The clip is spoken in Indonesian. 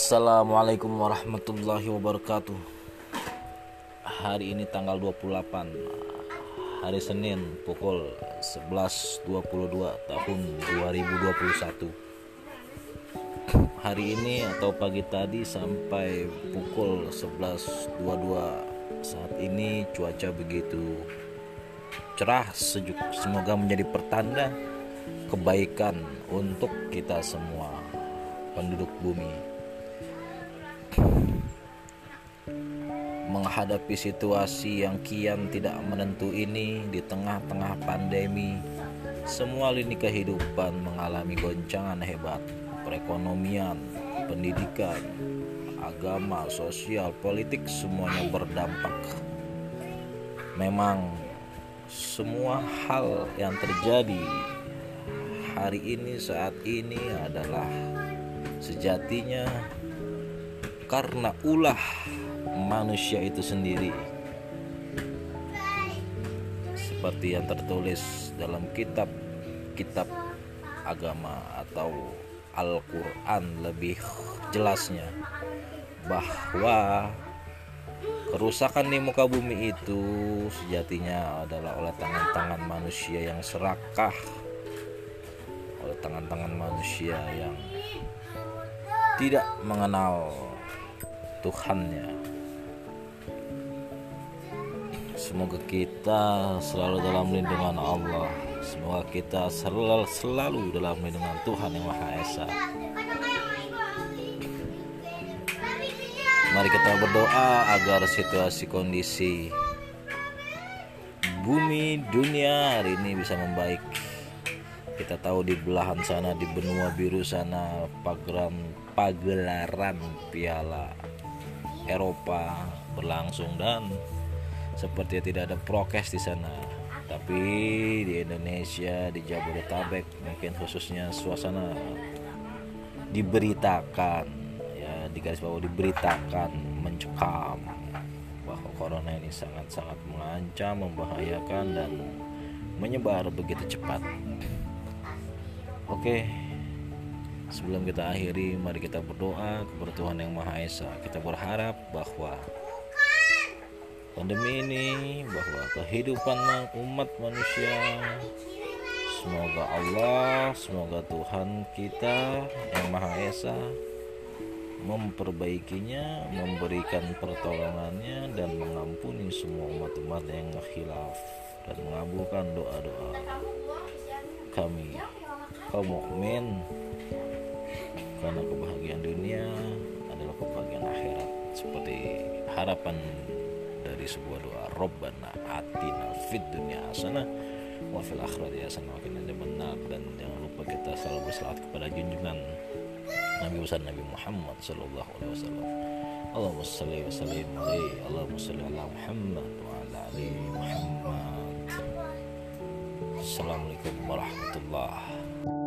Assalamualaikum warahmatullahi wabarakatuh. Hari ini tanggal 28 Hari Senin pukul 11.22 tahun 2021 Hari ini atau pagi tadi sampai pukul 11.22 Saat ini cuaca begitu cerah sejuk. Semoga menjadi pertanda kebaikan untuk kita semua penduduk bumi menghadapi situasi yang kian tidak menentu ini di tengah-tengah pandemi. Semua lini kehidupan mengalami goncangan hebat perekonomian pendidikan agama sosial politik semuanya berdampak. Memang semua hal yang terjadi hari ini saat ini adalah sejatinya karena ulah manusia itu sendiri seperti yang tertulis dalam kitab-kitab agama atau Al-Quran lebih jelasnya bahwa kerusakan di muka bumi itu sejatinya adalah oleh tangan-tangan manusia yang serakah oleh tangan-tangan manusia yang tidak mengenal Tuhannya. Semoga kita selalu dalam lindungan Allah. Semoga kita selalu, selalu dalam lindungan Tuhan yang Maha Esa. Mari kita berdoa agar situasi kondisi bumi dunia hari ini bisa membaik. Kita tahu di belahan sana di benua biru sana pagelaran pagelaran piala Eropa berlangsung dan seperti tidak ada prokes di sana. Tapi di Indonesia di Jabodetabek mungkin khususnya suasana diberitakan ya di garis bawah diberitakan mencekam bahwa corona ini sangat-sangat mengancam, membahayakan dan menyebar begitu cepat. Oke, sebelum kita akhiri, mari kita berdoa kepada Tuhan Yang Maha Esa. Kita berharap bahwa pandemi ini, bahwa kehidupan umat manusia, semoga Allah, semoga Tuhan kita Yang Maha Esa memperbaikinya, memberikan pertolongannya dan mengampuni semua umat-umat yang khilaf dan mengabulkan doa-doa kami. Kaum mukmin karena kebahagiaan dunia adalah kebahagiaan akhirat. Seperti harapan dari sebuah doa. Robbana atina fid dunya hasanah wa fil akhirati hasanah. Wa qina adzabannar dan jangan lupa kita selalu berselawat kepada junjungan Nabi besar Nabi Muhammad sallallahu alaihi wasallam. Allahumma salli wa sallim alaihi. Allahumma salli ala Muhammad wa ala ali Muhammad. Assalamualaikum warahmatullahi